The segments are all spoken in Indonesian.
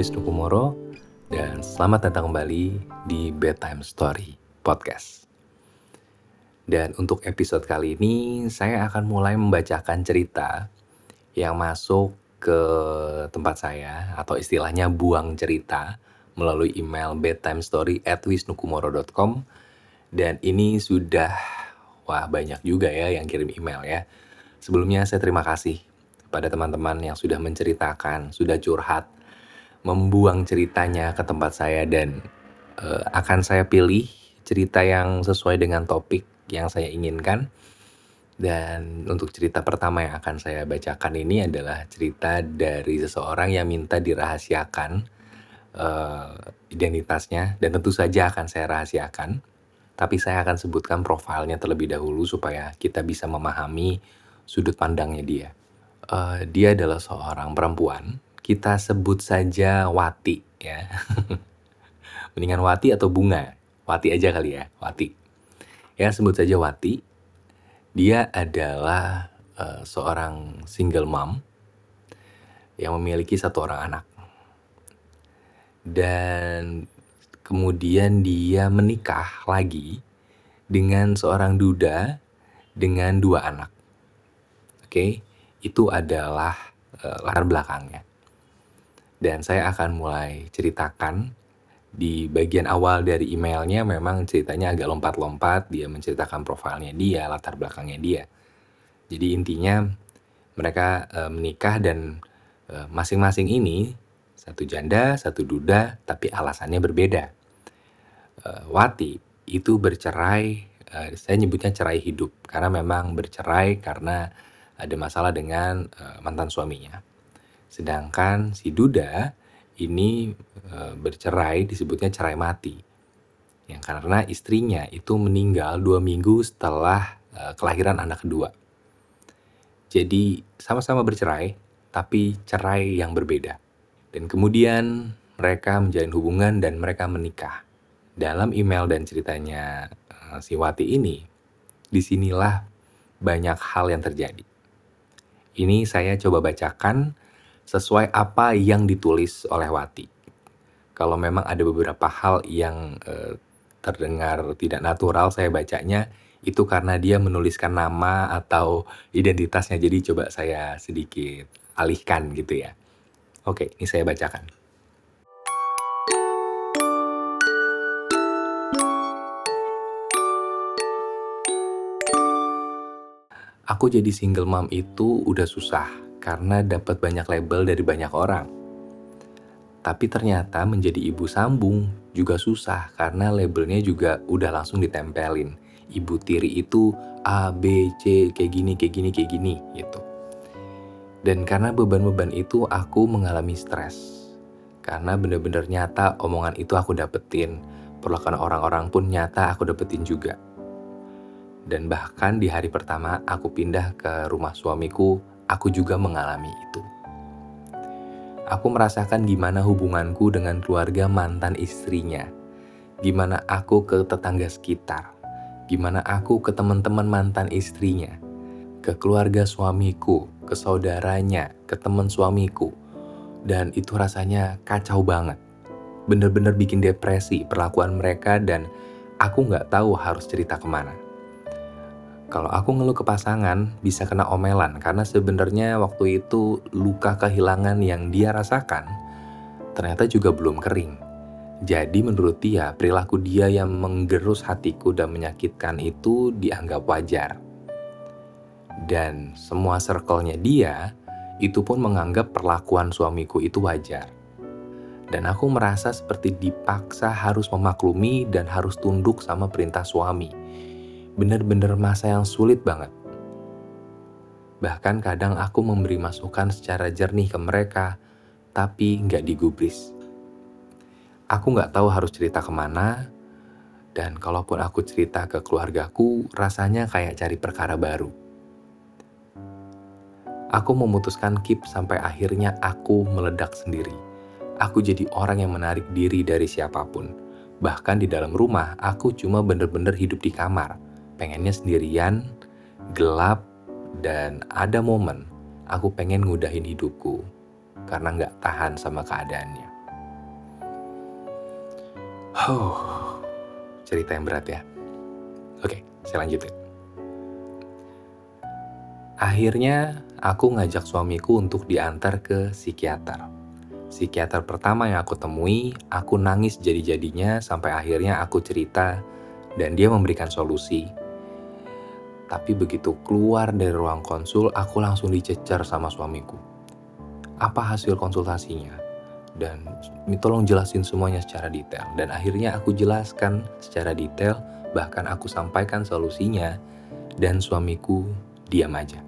Wisnu Kumoro dan selamat datang kembali di Bedtime Story Podcast. Dan untuk episode kali ini saya akan mulai membacakan cerita yang masuk ke tempat saya atau istilahnya buang cerita melalui email bedtimestory dan ini sudah wah banyak juga ya yang kirim email ya. Sebelumnya saya terima kasih pada teman-teman yang sudah menceritakan, sudah curhat, membuang ceritanya ke tempat saya dan uh, akan saya pilih cerita yang sesuai dengan topik yang saya inginkan. Dan untuk cerita pertama yang akan saya bacakan ini adalah cerita dari seseorang yang minta dirahasiakan uh, identitasnya dan tentu saja akan saya rahasiakan. Tapi saya akan sebutkan profilnya terlebih dahulu supaya kita bisa memahami sudut pandangnya dia. Uh, dia adalah seorang perempuan kita sebut saja Wati ya. Mendingan Wati atau Bunga? Wati aja kali ya, Wati. Ya sebut saja Wati. Dia adalah uh, seorang single mom yang memiliki satu orang anak. Dan kemudian dia menikah lagi dengan seorang duda dengan dua anak. Oke, okay? itu adalah uh, latar belakangnya. Dan saya akan mulai ceritakan di bagian awal dari emailnya memang ceritanya agak lompat-lompat, dia menceritakan profilnya dia, latar belakangnya dia. Jadi intinya mereka e, menikah dan masing masing-masing ini satu janda, satu duda, tapi alasannya berbeda. E, Wati itu bercerai, e, saya nyebutnya cerai hidup karena memang bercerai karena ada masalah dengan e, mantan suaminya. Sedangkan si Duda ini e, bercerai disebutnya cerai mati. Yang karena istrinya itu meninggal dua minggu setelah e, kelahiran anak kedua. Jadi sama-sama bercerai, tapi cerai yang berbeda. Dan kemudian mereka menjalin hubungan dan mereka menikah. Dalam email dan ceritanya e, si Wati ini, di sinilah banyak hal yang terjadi. Ini saya coba bacakan sesuai apa yang ditulis oleh Wati. Kalau memang ada beberapa hal yang eh, terdengar tidak natural saya bacanya itu karena dia menuliskan nama atau identitasnya jadi coba saya sedikit alihkan gitu ya. Oke, ini saya bacakan. Aku jadi single mom itu udah susah karena dapat banyak label dari banyak orang. Tapi ternyata menjadi ibu sambung juga susah karena labelnya juga udah langsung ditempelin. Ibu tiri itu A, B, C, kayak gini, kayak gini, kayak gini gitu. Dan karena beban-beban itu aku mengalami stres. Karena bener-bener nyata omongan itu aku dapetin. Perlakuan orang-orang pun nyata aku dapetin juga. Dan bahkan di hari pertama aku pindah ke rumah suamiku, aku juga mengalami itu. Aku merasakan gimana hubunganku dengan keluarga mantan istrinya, gimana aku ke tetangga sekitar, gimana aku ke teman-teman mantan istrinya, ke keluarga suamiku, ke saudaranya, ke teman suamiku, dan itu rasanya kacau banget. Bener-bener bikin depresi perlakuan mereka dan aku nggak tahu harus cerita ke mana kalau aku ngeluh ke pasangan bisa kena omelan karena sebenarnya waktu itu luka kehilangan yang dia rasakan ternyata juga belum kering. Jadi menurut dia, perilaku dia yang menggerus hatiku dan menyakitkan itu dianggap wajar. Dan semua circle-nya dia itu pun menganggap perlakuan suamiku itu wajar. Dan aku merasa seperti dipaksa harus memaklumi dan harus tunduk sama perintah suami bener-bener masa yang sulit banget. Bahkan kadang aku memberi masukan secara jernih ke mereka, tapi nggak digubris. Aku nggak tahu harus cerita ke mana, dan kalaupun aku cerita ke keluargaku, rasanya kayak cari perkara baru. Aku memutuskan keep sampai akhirnya aku meledak sendiri. Aku jadi orang yang menarik diri dari siapa pun. Bahkan di dalam rumah, aku cuma bener-bener hidup di kamar pengennya sendirian, gelap, dan ada momen aku pengen ngudahin hidupku karena nggak tahan sama keadaannya. Huh, cerita yang berat ya. Oke, saya lanjutin. Akhirnya aku ngajak suamiku untuk diantar ke psikiater. Psikiater pertama yang aku temui, aku nangis jadi-jadinya sampai akhirnya aku cerita dan dia memberikan solusi. Tapi begitu keluar dari ruang konsul, aku langsung dicecar sama suamiku. Apa hasil konsultasinya? Dan tolong jelasin semuanya secara detail. Dan akhirnya aku jelaskan secara detail, bahkan aku sampaikan solusinya, dan suamiku diam aja.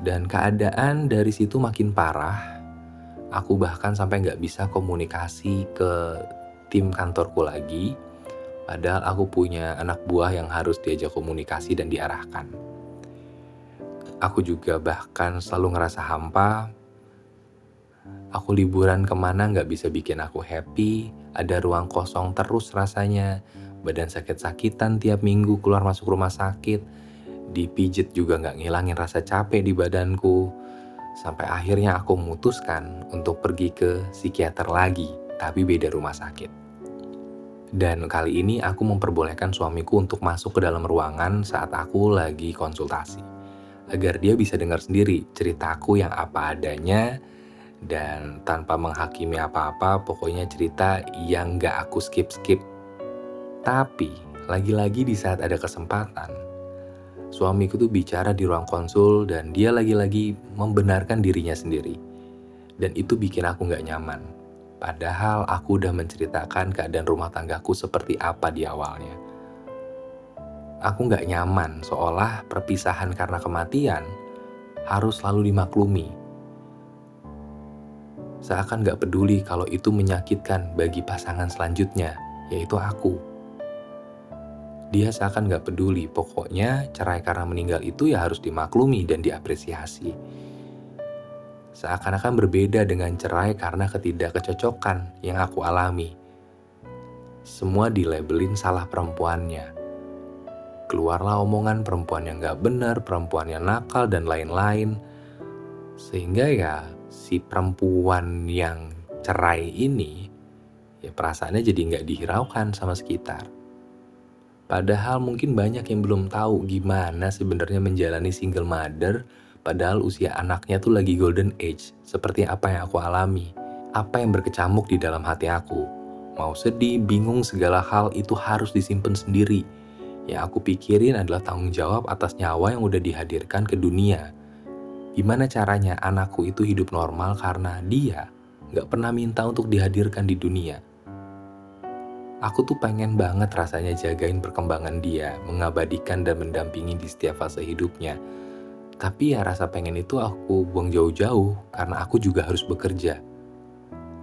Dan keadaan dari situ makin parah. Aku bahkan sampai nggak bisa komunikasi ke tim kantorku lagi, padahal aku punya anak buah yang harus diajak komunikasi dan diarahkan. Aku juga bahkan selalu ngerasa hampa. Aku liburan ke mana nggak bisa bikin aku happy, ada ruang kosong terus rasanya, badan sakit-sakitan tiap minggu keluar masuk rumah sakit, dipijit juga nggak ngilangin rasa capek di badanku, sampai akhirnya aku memutuskan untuk pergi ke psikiater lagi tapi beda rumah sakit. Dan kali ini aku memperbolehkan suamiku untuk masuk ke dalam ruangan saat aku lagi konsultasi. Agar dia bisa dengar sendiri ceritaku yang apa adanya dan tanpa menghakimi apa-apa, pokoknya cerita yang gak aku skip-skip. Tapi, lagi-lagi di saat ada kesempatan, suamiku tuh bicara di ruang konsul dan dia lagi-lagi membenarkan dirinya sendiri. Dan itu bikin aku gak nyaman. Padahal aku udah menceritakan keadaan rumah tanggaku seperti apa di awalnya. Aku gak nyaman seolah perpisahan karena kematian harus selalu dimaklumi. Seakan gak peduli kalau itu menyakitkan bagi pasangan selanjutnya, yaitu aku. Dia seakan gak peduli, pokoknya cerai karena meninggal itu ya harus dimaklumi dan diapresiasi seakan-akan berbeda dengan cerai karena ketidakkecocokan yang aku alami. Semua dilabelin salah perempuannya. Keluarlah omongan perempuan yang gak benar, perempuan yang nakal, dan lain-lain. Sehingga ya si perempuan yang cerai ini, ya perasaannya jadi gak dihiraukan sama sekitar. Padahal mungkin banyak yang belum tahu gimana sebenarnya menjalani single mother Padahal usia anaknya tuh lagi golden age, seperti apa yang aku alami. Apa yang berkecamuk di dalam hati aku. Mau sedih, bingung, segala hal itu harus disimpan sendiri. Yang aku pikirin adalah tanggung jawab atas nyawa yang udah dihadirkan ke dunia. Gimana caranya anakku itu hidup normal karena dia gak pernah minta untuk dihadirkan di dunia. Aku tuh pengen banget rasanya jagain perkembangan dia, mengabadikan dan mendampingi di setiap fase hidupnya tapi ya rasa pengen itu aku buang jauh-jauh karena aku juga harus bekerja.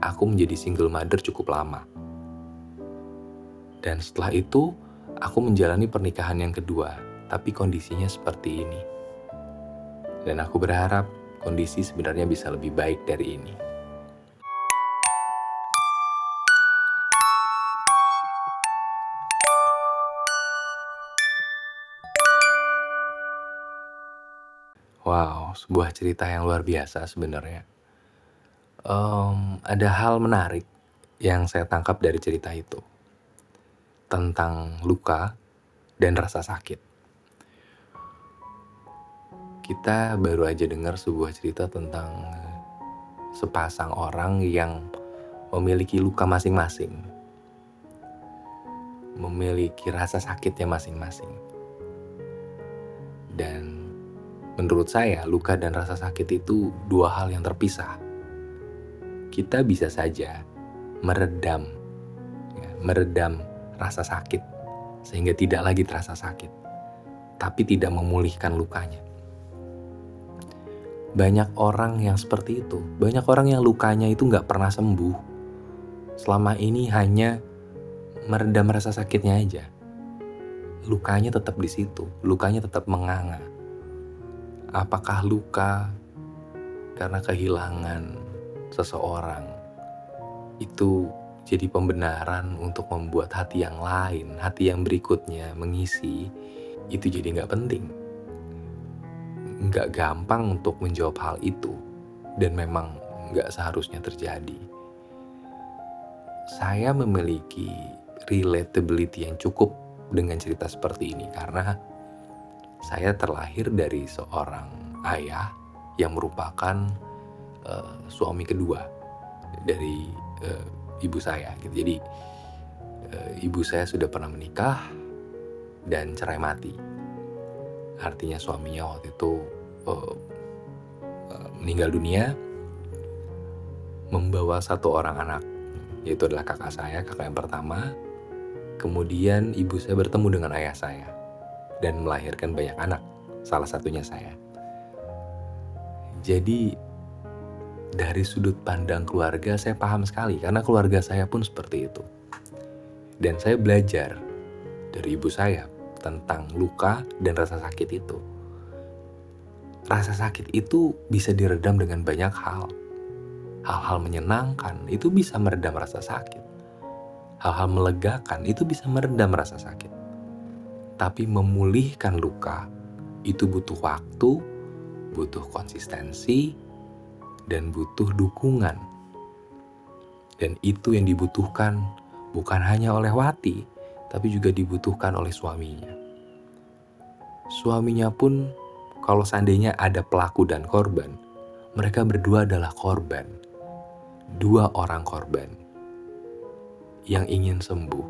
Aku menjadi single mother cukup lama. Dan setelah itu, aku menjalani pernikahan yang kedua, tapi kondisinya seperti ini. Dan aku berharap kondisi sebenarnya bisa lebih baik dari ini. Wow, sebuah cerita yang luar biasa sebenarnya. Um, ada hal menarik yang saya tangkap dari cerita itu tentang luka dan rasa sakit. Kita baru aja dengar sebuah cerita tentang sepasang orang yang memiliki luka masing-masing, memiliki rasa sakitnya masing-masing, dan Menurut saya, luka dan rasa sakit itu dua hal yang terpisah. Kita bisa saja meredam, ya, meredam rasa sakit sehingga tidak lagi terasa sakit, tapi tidak memulihkan lukanya. Banyak orang yang seperti itu, banyak orang yang lukanya itu nggak pernah sembuh. Selama ini hanya meredam rasa sakitnya aja. Lukanya tetap di situ, lukanya tetap menganga apakah luka karena kehilangan seseorang itu jadi pembenaran untuk membuat hati yang lain, hati yang berikutnya mengisi, itu jadi nggak penting. Nggak gampang untuk menjawab hal itu, dan memang nggak seharusnya terjadi. saya memiliki relatability yang cukup dengan cerita seperti ini karena saya terlahir dari seorang ayah yang merupakan uh, suami kedua dari uh, ibu saya gitu. Jadi uh, ibu saya sudah pernah menikah dan cerai mati. Artinya suaminya waktu itu uh, uh, meninggal dunia membawa satu orang anak yaitu adalah kakak saya, kakak yang pertama. Kemudian ibu saya bertemu dengan ayah saya dan melahirkan banyak anak, salah satunya saya. Jadi dari sudut pandang keluarga saya paham sekali karena keluarga saya pun seperti itu. Dan saya belajar dari ibu saya tentang luka dan rasa sakit itu. Rasa sakit itu bisa diredam dengan banyak hal hal-hal menyenangkan itu bisa meredam rasa sakit. Hal-hal melegakan itu bisa meredam rasa sakit. Tapi memulihkan luka itu butuh waktu, butuh konsistensi, dan butuh dukungan. Dan itu yang dibutuhkan bukan hanya oleh Wati, tapi juga dibutuhkan oleh suaminya. Suaminya pun kalau seandainya ada pelaku dan korban, mereka berdua adalah korban dua orang korban yang ingin sembuh,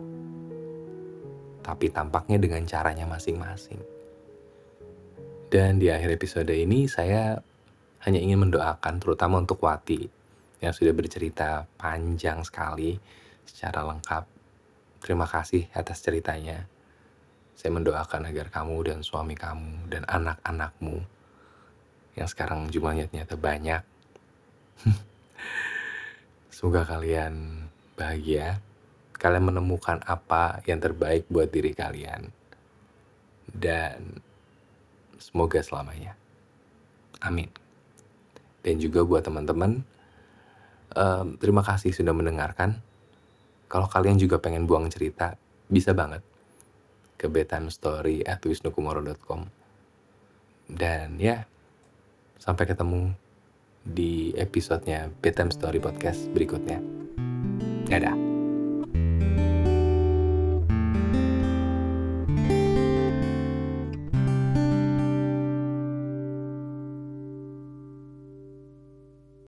tapi tampaknya dengan caranya masing-masing. Dan di akhir episode ini saya hanya ingin mendoakan terutama untuk Wati yang sudah bercerita panjang sekali secara lengkap. Terima kasih atas ceritanya. Saya mendoakan agar kamu dan suami kamu dan anak-anakmu yang sekarang jumlahnya ternyata banyak Semoga kalian bahagia, kalian menemukan apa yang terbaik buat diri kalian, dan semoga selamanya. Amin. Dan juga buat teman-teman, um, terima kasih sudah mendengarkan. Kalau kalian juga pengen buang cerita, bisa banget ke betanstory@wisnukumoro.com. Dan ya, sampai ketemu di episodenya Bedtime Story Podcast berikutnya. Dadah.